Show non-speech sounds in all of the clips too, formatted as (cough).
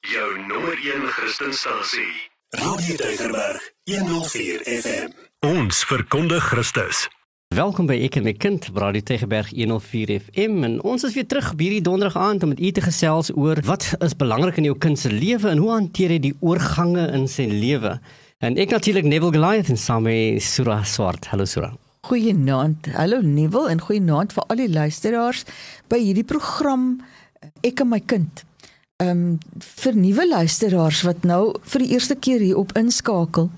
Jou nommer 1 Christenstasie. Radio Deugerberg 104 FM. Ons verkondig Christus. Welkom by Ek en my kind, Radio Tegeberg 104 FM en ons is weer terug hierdie donderdag aand om met u te gesels oor wat is belangrik in jou kind se lewe en hoe hanteer hy die oorgange in sy lewe. En ek natuurlik Neville Goliath en saam met Sura Swart. Hallo Sura. Goeienaand. Hallo Neville en goeienaand vir al die luisteraars by hierdie program Ek en my kind ehm um, vir nuwe luisteraars wat nou vir die eerste keer hier op inskakel.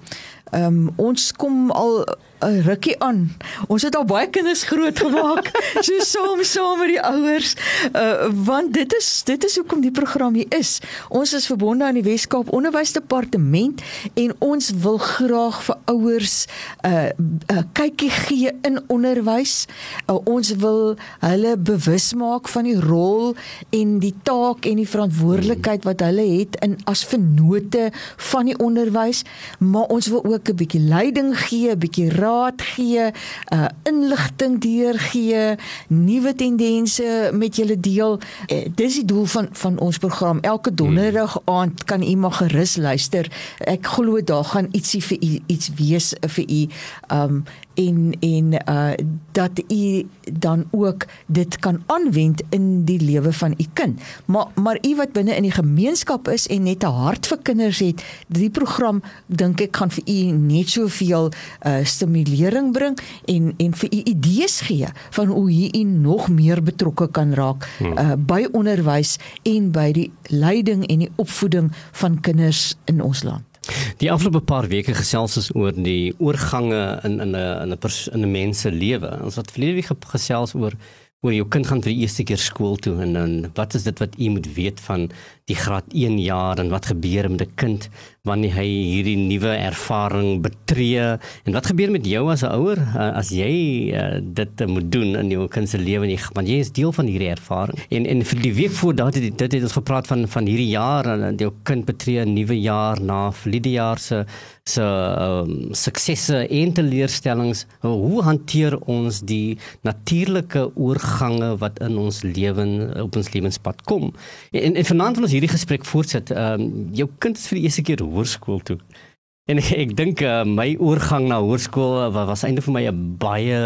Ehm um, ons kom al 'n rukkie aan. Ons het al baie kinders groot gemaak. (laughs) so saam saam met die ouers. Uh want dit is dit is hoekom die program hier is. Ons is verbonde aan die Wes-Kaap Onderwysdepartement en ons wil graag vir ouers 'n uh, uh, kykie gee in onderwys. Uh, ons wil hulle bewus maak van die rol en die taak en die verantwoordelikheid wat hulle het in as vennote van die onderwys, maar ons wil ook 'n bietjie leiding gee, 'n bietjie raad raad gee, uh inligting deurgee, nuwe tendense met julle deel. Uh, dis die doel van van ons program. Elke donderdag aand kan u maar gerus luister. Ek glo daar gaan ietsie vir u iets wees vir u. Um en en uh dat u dan ook dit kan aanwend in die lewe van u kind. Maar maar u wat binne in die gemeenskap is en net 'n hart vir kinders het, die program dink ek gaan vir u net soveel uh stimulering bring en en vir u idees gee van hoe u nog meer betrokke kan raak hmm. uh by onderwys en by die leiding en die opvoeding van kinders in ons land. Die afgelope paar weke gesels ons oor die oorgange in in 'n in 'n in 'n mens se lewe. Ons het verlede week gesels oor oor jou kind gaan vir die eerste keer skool toe en dan wat is dit wat u moet weet van die graad 1 jaar en wat gebeur met 'n kind wanneer hy hierdie nuwe ervaring betree. En wat gebeur met jou as 'n ouer uh, as jy uh, dit moet doen in jou kind se lewe nie want jy is deel van hierdie ervaring. En en vir die week voor daardie dit het ons gepraat van van hierdie jaar en jou kind betree 'n nuwe jaar na verlede jaar se se um, suksesse en teleurstellings. Hoe hanteer ons die natuurlike oorgange wat in ons lewe op ons lewenspad kom? En en vanaand wil ons hierdie gesprek voortsit. Um, jou kind is vir die eerste keer hoërskool toe En ek, (laughs) ek dink uh, my oorgang na hoërskool uh, was eintlik vir my 'n baie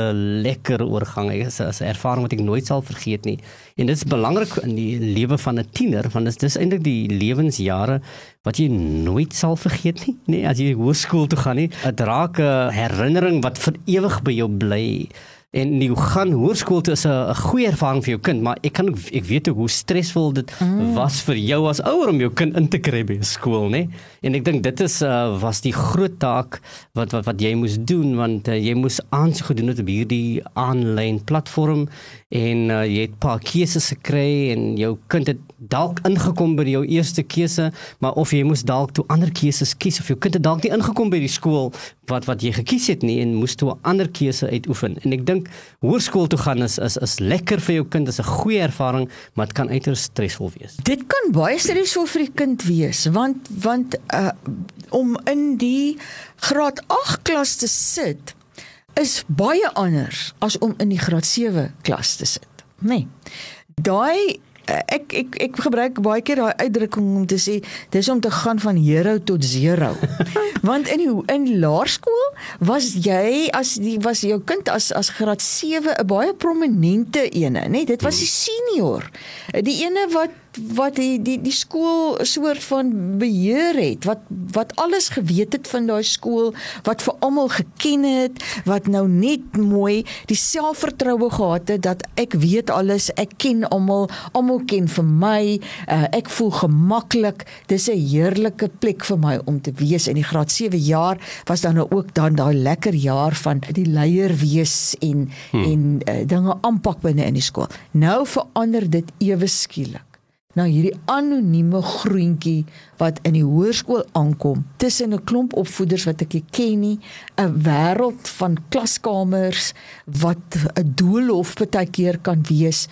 lekker oorgang. Dit is 'n ervaring wat ek nooit sal vergeet nie. En dit is belangrik in die lewe van 'n tiener want dit is eintlik die lewensjare wat jy nooit sal vergeet nie, nê, nee, as jy hoërskool toe gaan nie. 'n Drake herinnering wat vir ewig by jou bly en jy gaan hoërskool toe is 'n goeie ervaring vir jou kind, maar ek kan ook ek weet ook hoe stresvol dit mm. was vir jou as ouer om jou kind in te kry by skool, né? En ek dink dit is uh, was die groot taak wat wat wat jy moes doen want uh, jy moes aansoek gedoen het op hierdie aanlyn platform en uh, jy het 'n paar keuses gekry en jou kind het dalk ingekom by jou eerste keuse, maar of jy moes dalk toe ander keuses kies of jou kind het dalk nie ingekom by die skool wat wat jy gekies het nie en moes toe 'n ander keuse uitoefen. En ek dink hoërskool toe gaan is is is lekker vir jou kind, is 'n goeie ervaring, maar dit kan uiters stresvol wees. Dit kan baie stresvol vir die kind wees want want uh om in die graad 8 klas te sit is baie anders as om in die graad 7 klas te sit. Nee. Daai ek ek ek gebruik baie keer daai uitdrukking om te sê dis om te gaan van hero tot zero. (laughs) Want in die, in laerskool was jy as die was jou kind as as graad 7 'n baie prominente ene, nê? Nee, dit was die senior. Die ene wat wat die die die skool soort van beheer het wat wat alles geweet het van daai skool wat vir almal geken het wat nou net mooi die selfvertroue gehad het dat ek weet alles ek ken almal almal ken vir my uh, ek voel gemaklik. Dis 'n heerlike plek vir my om te wees. In die graad 7 jaar was dan nou ook dan daai lekker jaar van die leier wees en hmm. en uh, dinge aanpak binne in die skool nou verander dit ewe skielik na hierdie anonieme groentjie wat in die hoërskool aankom. Tussen 'n klomp opvoeders wat ek nie ken nie, 'n wêreld van klaskamers wat 'n doolhof baie keer kan wees.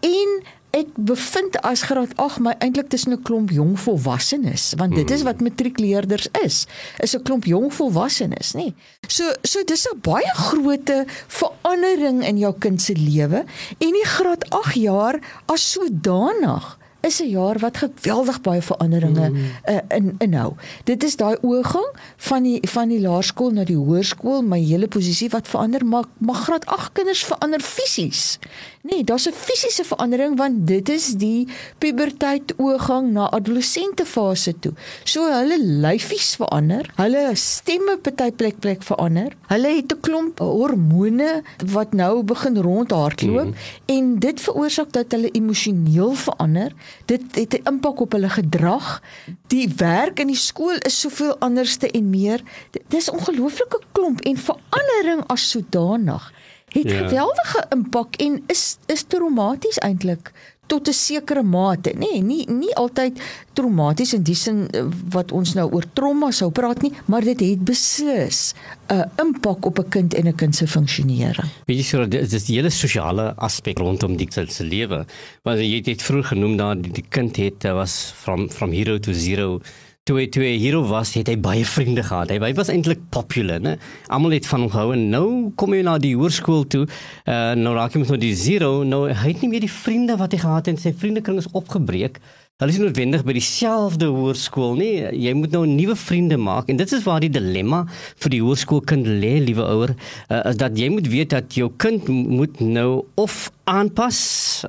En ek bevind as graad 8 my eintlik tussen 'n klomp jong volwassenes want dit is hmm. wat matriekleerders is is 'n klomp jong volwassenes nê. So so dis 'n baie groot verandering in jou kind se lewe. En die graad 8 jaar as sodanig is 'n jaar wat geweldig baie veranderinge mm. uh, in inhou. Dit is daai oorgang van die van die laerskool na die hoërskool, my hele posisie wat verander, maar maar graad 8 kinders verander fisies. Nee, daar's 'n fisiese verandering want dit is die puberteit oorgang na adolessente fase toe. So hulle lyfies verander, hulle stemme party plek plek verander. Hulle het 'n klomp hormone wat nou begin rondhardloop mm. en dit veroorsaak dat hulle emosioneel verander. Dit het 'n impak op hulle gedrag. Die werk in die skool is soveel anderste en meer. Dis ongelooflike klomp en verandering as sodanig het ja. geweldige impak en is is traumaties eintlik tot 'n sekere mate, nê, nee, nie nie altyd traumaties in die sin eh, wat ons nou oor trauma sou praat nie, maar dit het beslis 'n impak op 'n kind en 'n kind se funksionering. Weet jy so dit is die hele sosiale aspek rondom die kind se lewe. Want jy het dit vroeër genoem dat die, die kind het eh, was from from hero to zero toe toe hy hier was, het hy baie vriende gehad. Hy, hy was eintlik popular, né? Almal het van hom gehou en nou kom hy na die hoërskool toe. Uh nou raak hy met nou die zero. Nou hy het nie meer die vriende wat hy gehad het en sy vriendekring is opgebreek. Hulle is noodwendig by dieselfde hoërskool, nie? Jy moet nou nuwe vriende maak en dit is waar die dilemma vir die hoërskoolkind lê, liewe ouer, uh, is dat jy moet weet dat jou kind moet nou of aanpas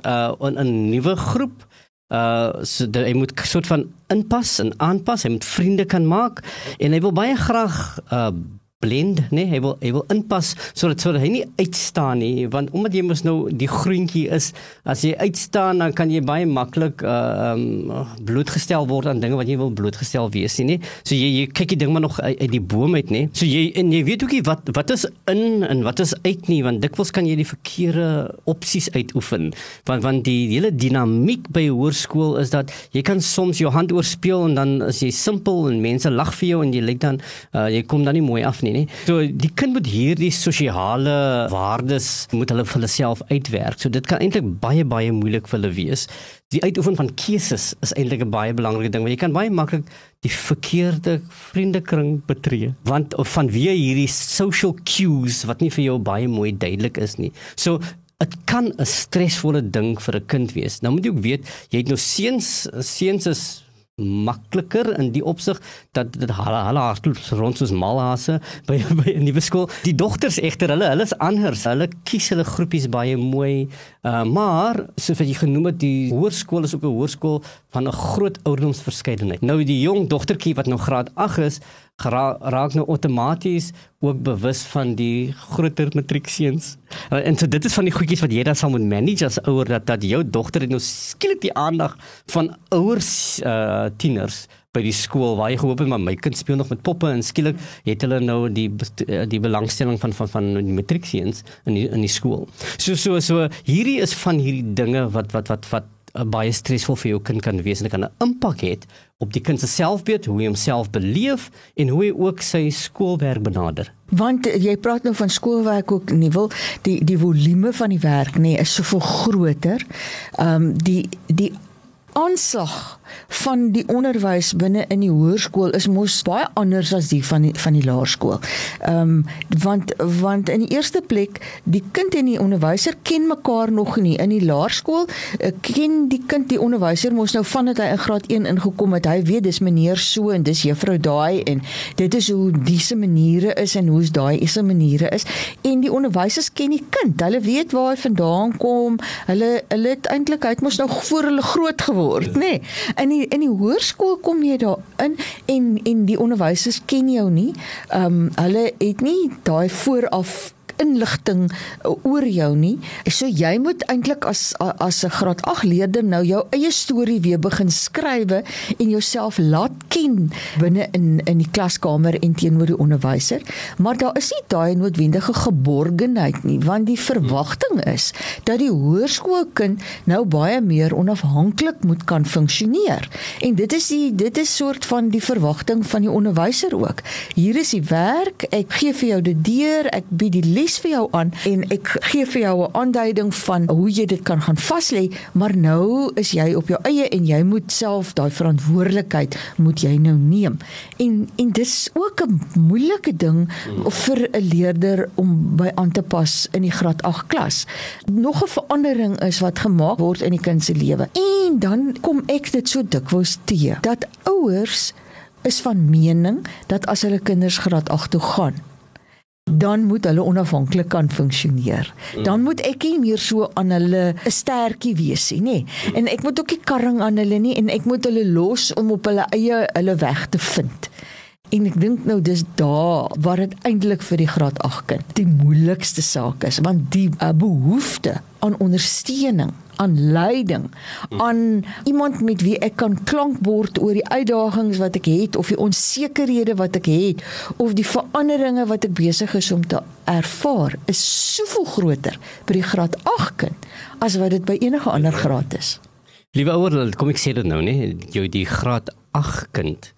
uh in 'n nuwe groep uh so dat hy moet soort van inpas en aanpas, hy moet vriende kan maak. En hy wil baie graag uh blind, nee, hy wil hy wil inpas sodat sodat hy nie uitstaan nie, want omdat jy mos nou die groentjie is, as jy uitstaan dan kan jy baie maklik uh um blootgestel word aan dinge wat jy wil blootgestel wees nie. So jy jy kyk die ding maar nog uit, uit die boom uit, nê. So jy en jy weet ookie wat wat is in en wat is uit nie, want dikwels kan jy die verkeerde opsies uitoefen. Want want die hele dinamiek by hoërskool is dat jy kan soms jou hand oorspeel en dan is jy simpel en mense lag vir jou en jy lyk dan uh jy kom dan nie mooi af nie nie, nie. So die kind moet hierdie sosiale waardes moet hulle vir hulle self uitwerk. So dit kan eintlik baie baie moeilik vir hulle wees. Die uitoefen van keuses is eintlik 'n baie belangrike ding want jy kan baie maklik die verkeerde vriendekring betree want van wie hierdie social cues wat nie vir jou baie mooi duidelik is nie. So Dit kan 'n stresvolle ding vir 'n kind wees. Nou moet jy ook weet, jy het nou seuns, seuns is makliker in die opsig dat dit hulle hulle hardloop rond soos malhase by (laughs) by 'n nuwe skool. Die dogters egter hulle hulle is anders. Hulle kies hulle groepies baie mooi. Uh, maar soos wat jy genoem het, die hoërskool is ook 'n hoërskool van 'n groot ouderdomsverskeidenheid. Nou die jong dogtertjie wat nou graad 8 is, raak nou outomaties ook bewus van die groter matriekseuns. Uh, en so dit is van die goedjies wat jy dan sal moet manage as ouer dat dat jou dogter het nou skielik die aandag van ouers uh tieners by die skool waar jy gehoop het maar my kind speel nog met poppe en skielik het hulle nou die die belangstelling van van van die matriekseuns in die in die skool. So so so hierdie is van hierdie dinge wat wat wat wat uh, baie stresvol vir jou kind kan wees en kan 'n impak hê op die kind se selfbeeld, hoe hy homself beleef en hoe hy ook sy skoolwerk benader. Want jy praat nou van skoolwerk ook nie wil die die volume van die werk nê nee, is soveel groter. Ehm um, die die aanslag van die onderwys binne in die hoërskool is mos baie anders as die van die van die laerskool. Ehm um, want want in die eerste plek die kind en die onderwyser ken mekaar nog nie. In die laerskool eh, ken die kind die onderwyser mos nou vandat hy in graad 1 ingekom het hy weet dis meneer so en dis juffrou daai en dit is hoe diese maniere is en hoe's daai is se maniere is. En die onderwysers ken die kind. Hulle weet waar hy vandaan kom. Hulle hulle het eintlik hy het mos nou voor hulle groot geword nê nee in die in die hoërskool kom jy daar in en en die onderwysers ken jou nie. Ehm um, hulle het nie daai vooraf inligting uh, oor jou nie. So jy moet eintlik as as 'n graad 8 leerder nou jou eie storie weer begin skrywe en jouself laat ken binne in in die klaskamer en teenoor die onderwyser. Maar daar is nie daai noodwendige geborgenheid nie, want die verwagting is dat die hoërskoolkind nou baie meer onafhanklik moet kan funksioneer. En dit is die dit is soort van die verwagting van die onderwyser ook. Hier is die werk, ek gee vir jou die deur, ek bied die les wys vir jou aan en ek gee vir jou 'n aanduiding van hoe jy dit kan gaan vas lê, maar nou is jy op jou eie en jy moet self daai verantwoordelikheid moet jy nou neem. En en dis ook 'n moeilike ding vir 'n leerder om by aan te pas in die graad 8 klas. Nog 'n verandering is wat gemaak word in die kind se lewe. En dan kom ek dit so dikwels te dat ouers is van mening dat as hulle kinders graad 8 toe gaan dan moet hulle onafhanklik kan funksioneer. Dan moet ek nie meer so aan hulle 'n stertjie wees nie, nê. En ek moet ook nie karring aan hulle nie en ek moet hulle los om op hulle eie hulle weg te vind. En ek dink nou dis daar waar dit eintlik vir die graad 8 kind die moeilikste saak is want die uh, behoefte aan ondersteuning aan leiding aan iemand met wie ek kan klankbord oor die uitdagings wat ek het of die onsekerhede wat ek het of die veranderinge wat ek besig is om te ervaar is soveel groter by die graad 8 kind as wat dit by enige ander graad is. Liewe ouer, kom ek sê dit nou nie, jy die graad 8 kind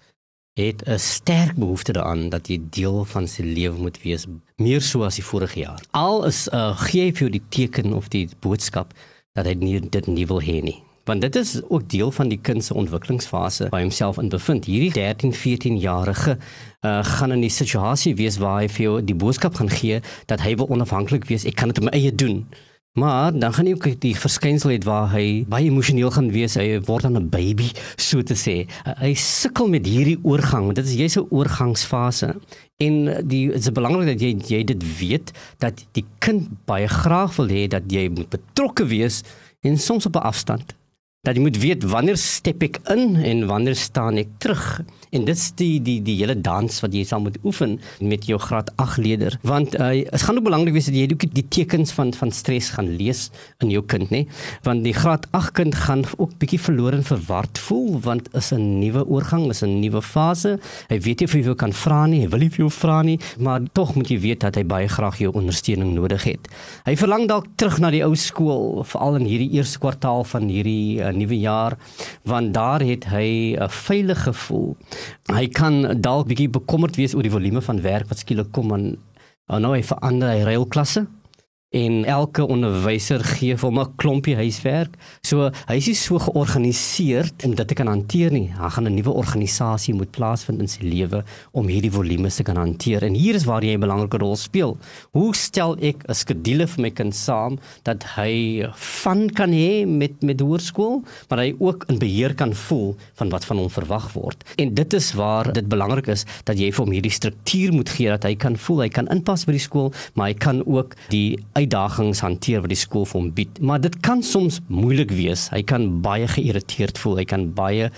het 'n sterk behoefte daaraan dat jy deel van sy lewe moet wees, meer so as die vorige jaar. Al is uh, gee jy vir die teken of die boodskap dat hy nie dit nie wil hê nie. Want dit is ook deel van die kind se ontwikkelingsfase waar hy homself in bevind. Hierdie 13, 14 jarige uh, gaan in die situasie wees waar hy vir jou die boodskap gaan gee dat hy wil onafhanklik wees. Ek kan dit op my eie doen. Maar dan gaan hy ook die verskynsel het waar hy baie emosioneel gaan wees. Hy word dan 'n baby, so te sê. Hy sukkel met hierdie oorgang, want dit is jy's 'n oorgangsfase. En die dit is belangrik dat jy jy dit weet dat die kind baie graag wil hê dat jy moet betrokke wees en soms op 'n afstand. Dat jy moet weet wanneer step ek in en wanneer staan ek terug. En dit is die die die hele dans wat jy sal moet oefen met jou graad 8 leerder. Want uh, dit gaan ook belangrik wees dat jy ook die tekens van van stres gaan lees in jou kind nê want die graad 8 kind gaan ook bietjie verlore en verward voel want is 'n nuwe oorgang is 'n nuwe fase. Hy weet nie of hy wil kan vra nie hy wil nie vir jou vra nie maar tog moet jy weet dat hy baie graag jou ondersteuning nodig het. Hy verlang dalk terug na die ou skool veral in hierdie eerste kwartaal van hierdie uh, nuwe jaar want daar het hy 'n veilige gevoel hy kan dalk bietjie bekommerd wees oor die volume van werk wat skielik kom aan nou hy verander hy reëlklasse en elke onderwyser gee vir hom 'n klompie huiswerk. So hy is nie so georganiseer om dit te kan hanteer nie. Hy gaan 'n nuwe organisasie moet plaasvind in sy lewe om hierdie volume te kan hanteer. En hier is waar jy 'n belangrike rol speel. Hoe stel ek 'n skedule vir my kind saam dat hy van kan hê met met hoërskool, maar hy ook in beheer kan voel van wat van hom verwag word. En dit is waar dit belangrik is dat jy vir hom hierdie struktuur moet gee dat hy kan voel hy kan inpas by die skool, maar hy kan ook die uitdagings hanteer wat die skool vir hom bied. Maar dit kan soms moeilik wees. Hy kan baie geïrriteerd voel, hy kan baie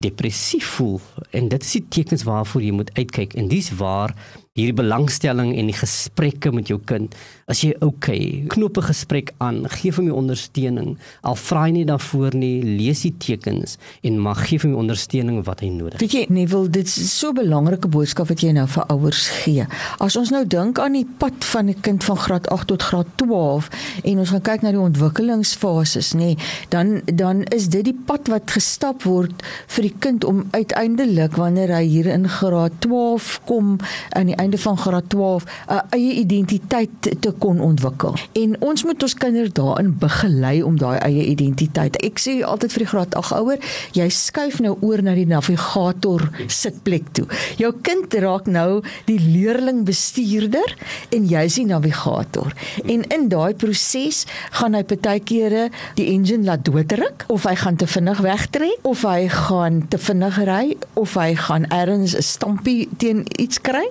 depressief voel en dit is die tekens waarvoor jy moet uitkyk en dis waar hierdie belangstelling en die gesprekke met jou kind as jy okay knoop 'n gesprek aan gee hom die ondersteuning. Al vra hy nie daarvoor nie lees die tekens en mag gee hom die ondersteuning wat hy nodig weet jy wil dit is so 'n belangrike boodskap wat jy nou vir ouers gee. As ons nou dink aan die pad van 'n kind van graad 8 tot graad 12 en ons gaan kyk na die ontwikkelingsfases nê dan dan is dit die pad wat gestap word vir die kind om uiteindelik wanneer hy hier in graad 12 kom aan die einde van graad 12 'n eie identiteit te kon ontwikkel. En ons moet ons kinders daarin begelei om daai eie identiteit. Ek sê altyd vir die graad 8 ouer, jy skuif nou oor na die navigator sitplek toe. Jou kind raak nou die leerling bestuurder en jy is die navigator. En in daai proses gaan hy partykeere die engine laat doodruk of hy gaan te vinnig wegtrek of hy gaan te vinnig ry of hy gaan ergens 'n stampie teen iets kry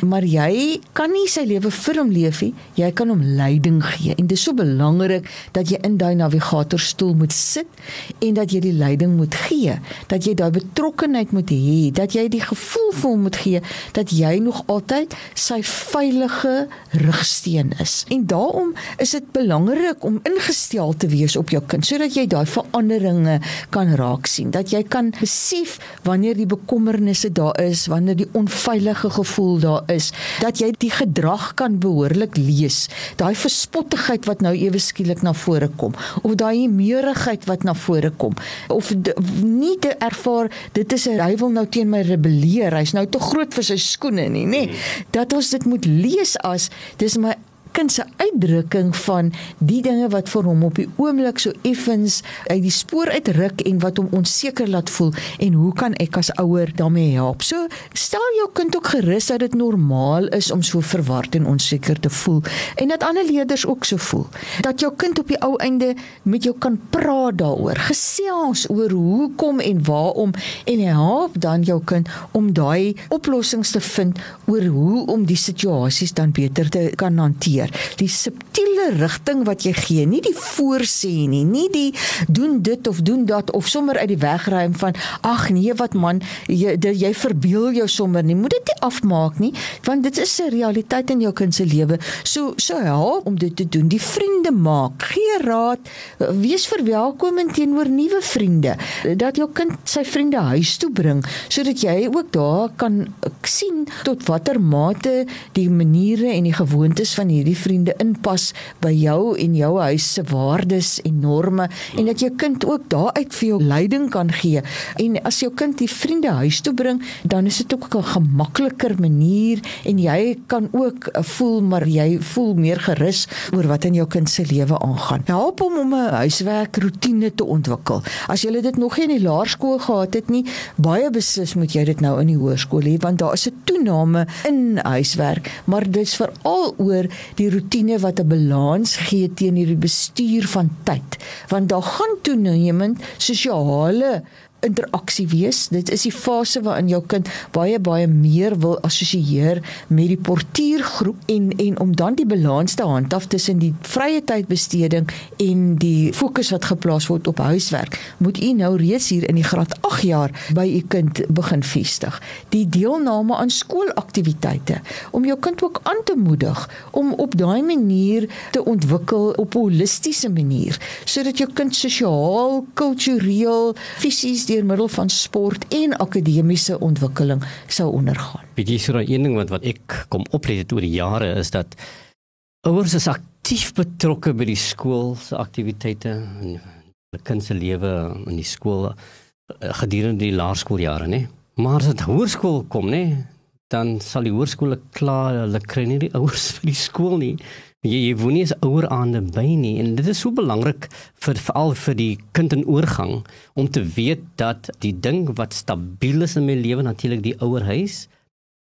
maar jy kan nie sy lewe vir hom leef nie. Jy kan hom leiding gee en dit is so belangrik dat jy in daai navigatorstoel moet sit en dat jy die leiding moet gee, dat jy daai betrokkenheid moet hê, dat jy die gevoel vir hom moet gee dat jy nog altyd sy veilige rugsteen is. En daarom is dit belangrik om ingestel te wees op jou kind sodat jy daai veranderinge kan raak sien, dat jy kan besef wanneer die bekommernisse daar is, wanneer die onveilige gevoel daar is, dat jy die gedrag kan behoorlik lees. Daai verspottigheid wat nou ewe skielik na vore kom of daai meurigheid wat na vore kom of nie te ervaar dit is 'n hy wil nou teen my rebelleer. Hy's nou te groot vir sy skoene nie, nê? Nee. Dat ons dit moet lees as dis my kind se uitdrukking van die dinge wat vir hom op die oomblik so effens uit die spoor uitruk en wat hom onseker laat voel en hoe kan ek as ouer daarmee help? So stel jou kind ook gerus dat dit normaal is om so verward en onseker te voel en dat ander leerders ook so voel. Dat jou kind op die ou einde met jou kan praat daaroor, gesels oor hoekom en waarom en help dan jou kind om daai oplossings te vind oor hoe om die situasies dan beter te kan hanteer. Die subtiele rigting wat jy gee, nie die voorsê nie, nie die doen dit of doen dat of sommer uit die weg ruim van ag nee wat man, jy dit, jy verbeel jou sommer nie. Moet dit nie afmaak nie, want dit is 'n realiteit in jou kind se lewe. So so help om dit te doen. Die vriende maak, gee raad, wees verwelkomend teenoor nuwe vriende. Dat jou kind sy vriende huis toe bring sodat jy ook daar kan sien tot watter mate die maniere en die gewoontes van hierdie vriende inpas by jou en jou huis se waardes en norme en dat jou kind ook daaruit vir jou leiding kan gee. En as jou kind die vriende huis toe bring, dan is dit ook 'n gemakliker manier en jy kan ook voel maar jy voel meer gerus oor wat in jou kind se lewe aangaan. Help hom om 'n huiswerkroetine te ontwikkel. As jy dit nog nie in die laerskool gehad het nie, baie beslis moet jy dit nou in die hoërskool hê want daar is 'n toename in huiswerk, maar dis veral oor die roetine wat 'n balans gee teenoor die bestuur van tyd. Want daar gaan toenemend sosiale interaksie wees. Dit is die fase waarin jou kind baie baie meer wil assosieer met die portuïergroep en en om dan die balans te handhaaf tussen die vrye tydbesteding en die fokus wat geplaas word op huiswerk. Moet u nou reeds hier in die graad 8 jaar by u kind begin vestig. Die deelname aan skoolaktiwiteite om jou kind ook aan te moedig om op daai manier te ontwikkel op 'n holistiese manier sodat jou kind sosiaal, kultureel, fisies deur middel van sport en akademiese ontwikkeling sou ondergaan. Weet jy so 'n ding wat wat ek kom oplet het oor die jare is dat ouers is aktief betrokke by die skool se aktiwiteite en die kind se lewe in die skool eh, gedurende die laerskooljare, nê? Maar as dit hoërskool kom, nê, dan sal die hoërskole klaar hulle kry nie die (laughs) ouers vir die skool nie. Jy jy woon nie as ouer aande by nie en dit is so belangrik vir veral vir die kind in oorgang om te weet dat die ding wat stabiel is in my lewe natuurlik die ouerhuis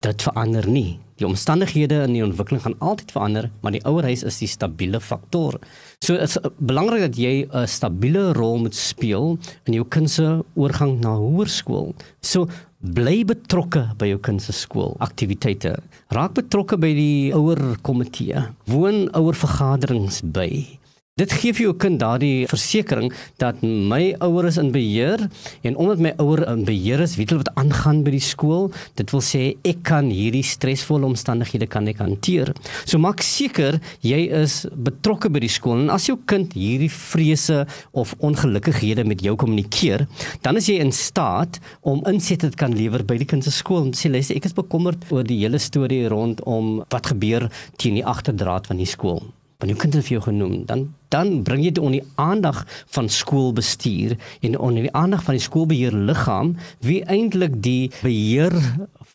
dit verander nie. Die omstandighede in die ontwikkeling gaan altyd verander, maar die ouerhuis is die stabiele faktor. So dit is belangrik dat jy 'n stabiele rol moet speel in jou kind se oorgang na hoërskool. So bly betrokke by jou kind se skool aktiwiteite. Raak betrokke by die ouer komitee. Woon ouer vergaderings by. Dit gee vir jou kind daardie versekering dat my ouers in beheer en omdat my ouer in beheer is, weet hulle wat aangaan by die skool. Dit wil sê ek kan hierdie stresvolle omstandighede kan ek hanteer. So maak seker jy is betrokke by die skool en as jou kind hierdie vrese of ongelukkighede met jou kommunikeer, dan is jy in staat om insette te kan lewer by die kind se skool. Sê luister, ek is bekommerd oor die hele storie rondom wat gebeur teen die agterdraad van die skool want jou kind het vir jou genoem dan dan bring jy dit onder die aandag van skoolbestuur en onder die aandag van die skoolbeheer liggaam wie eintlik die beheer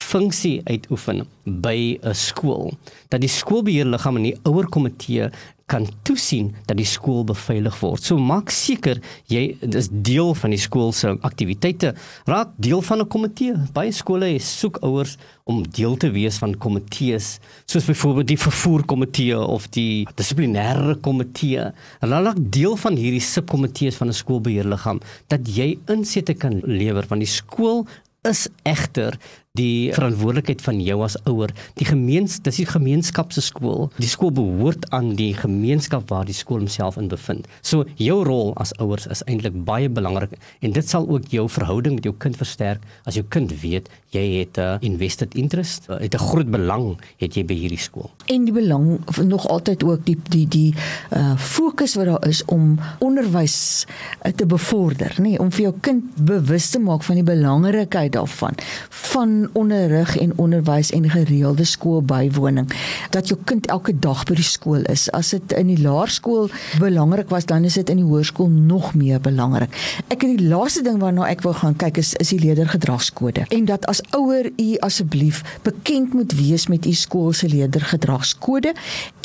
funksie uitoefen by 'n skool dat die skoolbeheerliggaam en die ouer komitee kan toesien dat die skool beveilig word. So maak seker jy is deel van die skool se aktiwiteite. Raak deel van 'n komitee. Baie skole soek ouers om deel te wees van komitees, soos byvoorbeeld die vervoerkomitee of die dissiplinêre komitee. Raak deel van hierdie subkomitees van 'n skoolbeheerliggaam dat jy insette kan lewer van die skool is egter die verantwoordelikheid van jou as ouer. Die gemeens, dis die gemeenskap se skool. Die skool behoort aan die gemeenskap waar die skool homself in bevind. So jou rol as ouers is eintlik baie belangrik en dit sal ook jou verhouding met jou kind versterk as jou kind weet jy het 'n invested interest, uh, het 'n groot belang het jy by hierdie skool. En die belang nog altyd ook die die die uh fokus wat daar is om onderwys uh, te bevorder, nê, nee, om vir jou kind bewus te maak van die belangrikheid daarvan van van onderrig en onderwys en gereelde skoolbywoning dat jou kind elke dag by die skool is. As dit in die laerskool belangrik was, dan is dit in die hoërskool nog meer belangrik. Ek het die laaste ding waarna ek wil gaan kyk is is die leerdergedragskode en dat as ouer u asseblief bekend moet wees met u skool se leerdergedragskode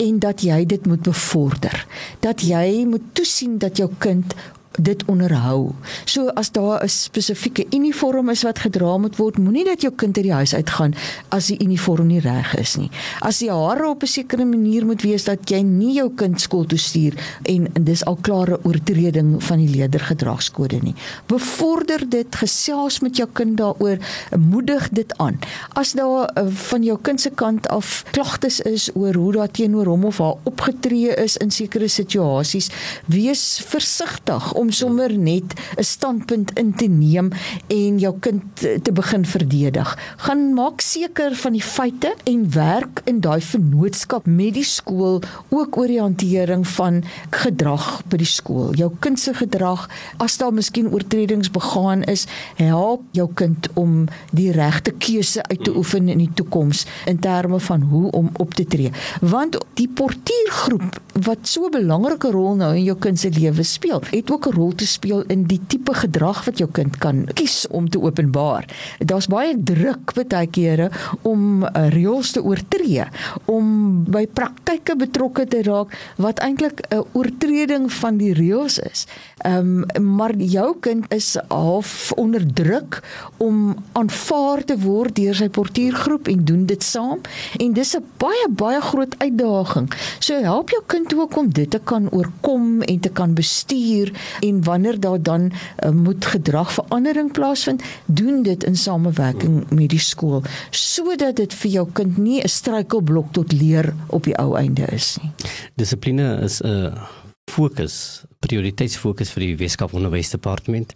en dat jy dit moet bevorder. Dat jy moet toesien dat jou kind dit onderhou. So as daar 'n spesifieke uniform is wat gedra moet word, moenie dat jou kind uit die huis uitgaan as die uniform nie reg is nie. As die hare op 'n sekere manier moet wees dat jy nie jou kind skool toe stuur en, en dis al klare oortreding van die leerdergedragskode nie. Bevorder dit, gesels met jou kind daaroor, moedig dit aan. As daar uh, van jou kind se kant af klagtes is oor hoe daar teenoor hom of haar opgetree is in sekere situasies, wees versigtig om sommer net 'n standpunt in te neem en jou kind te begin verdedig. Gaan maak seker van die feite en werk in daai vennootskap met die skool ook oor die hantering van gedrag by die skool. Jou kind se gedrag, as daar miskien oortredings begaan is, help jou kind om die regte keuse uit te oefen in die toekoms in terme van hoe om op te tree. Want die portiergroep wat so 'n belangrike rol nou in jou kind se lewe speel, het ook 'n rol te speel in die tipe gedrag wat jou kind kan kies om te openbaar. Daar's baie druk baie kere om uh, reëls te oortree, om by praktyke betrokke te raak wat eintlik 'n oortreding van die reëls is. Ehm um, maar jou kind is half onder druk om aanvaar te word deur sy portiergroep en doen dit saam en dis 'n baie baie groot uitdaging. So help jou kind ook om dit te kan oorkom en te kan bestuur en wanneer daar dan uh, moet gedragverandering plaasvind, doen dit in samewerking met die skool sodat dit vir jou kind nie 'n struikelblok tot leer op die ou einde is nie. Dissipline is 'n uh, fokus, prioriteitsfokus vir die Weskaap Onderwysdepartement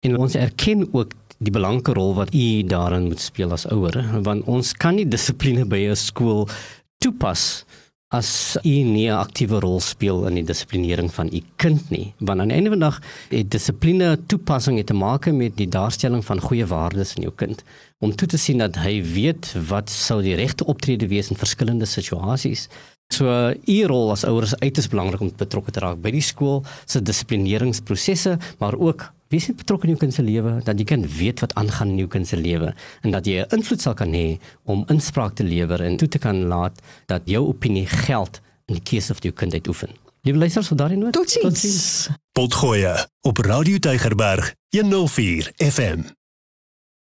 en ons erken ook die belangrike rol wat u daarin moet speel as ouer, want ons kan nie dissipline by 'n skool toepas as u nie 'n aktiewe rol speel in die dissiplinering van u kind nie. Want aan die einde van die dag het dissipline toepassing het te maak met die daarstelling van goeie waardes in jou kind. Om toe te sien dat hy weet wat sou die regte optrede wees in verskillende situasies so u rol as ouers is uiters belangrik om betrokke te raak by die skool se dissiplineringsprosesse maar ook wees net betrokke in jou kind se lewe dat jy kan weet wat aangaan in jou kind se lewe en dat jy 'n invloed sal kan hê om inspraak te lewer en toe te kan laat dat jou opinie geld in die keuse van jou kind uitoefen. Liewe luisters, vir daardie noot. Totsiens. Potgoeie op Radio Tygerberg 104 FM.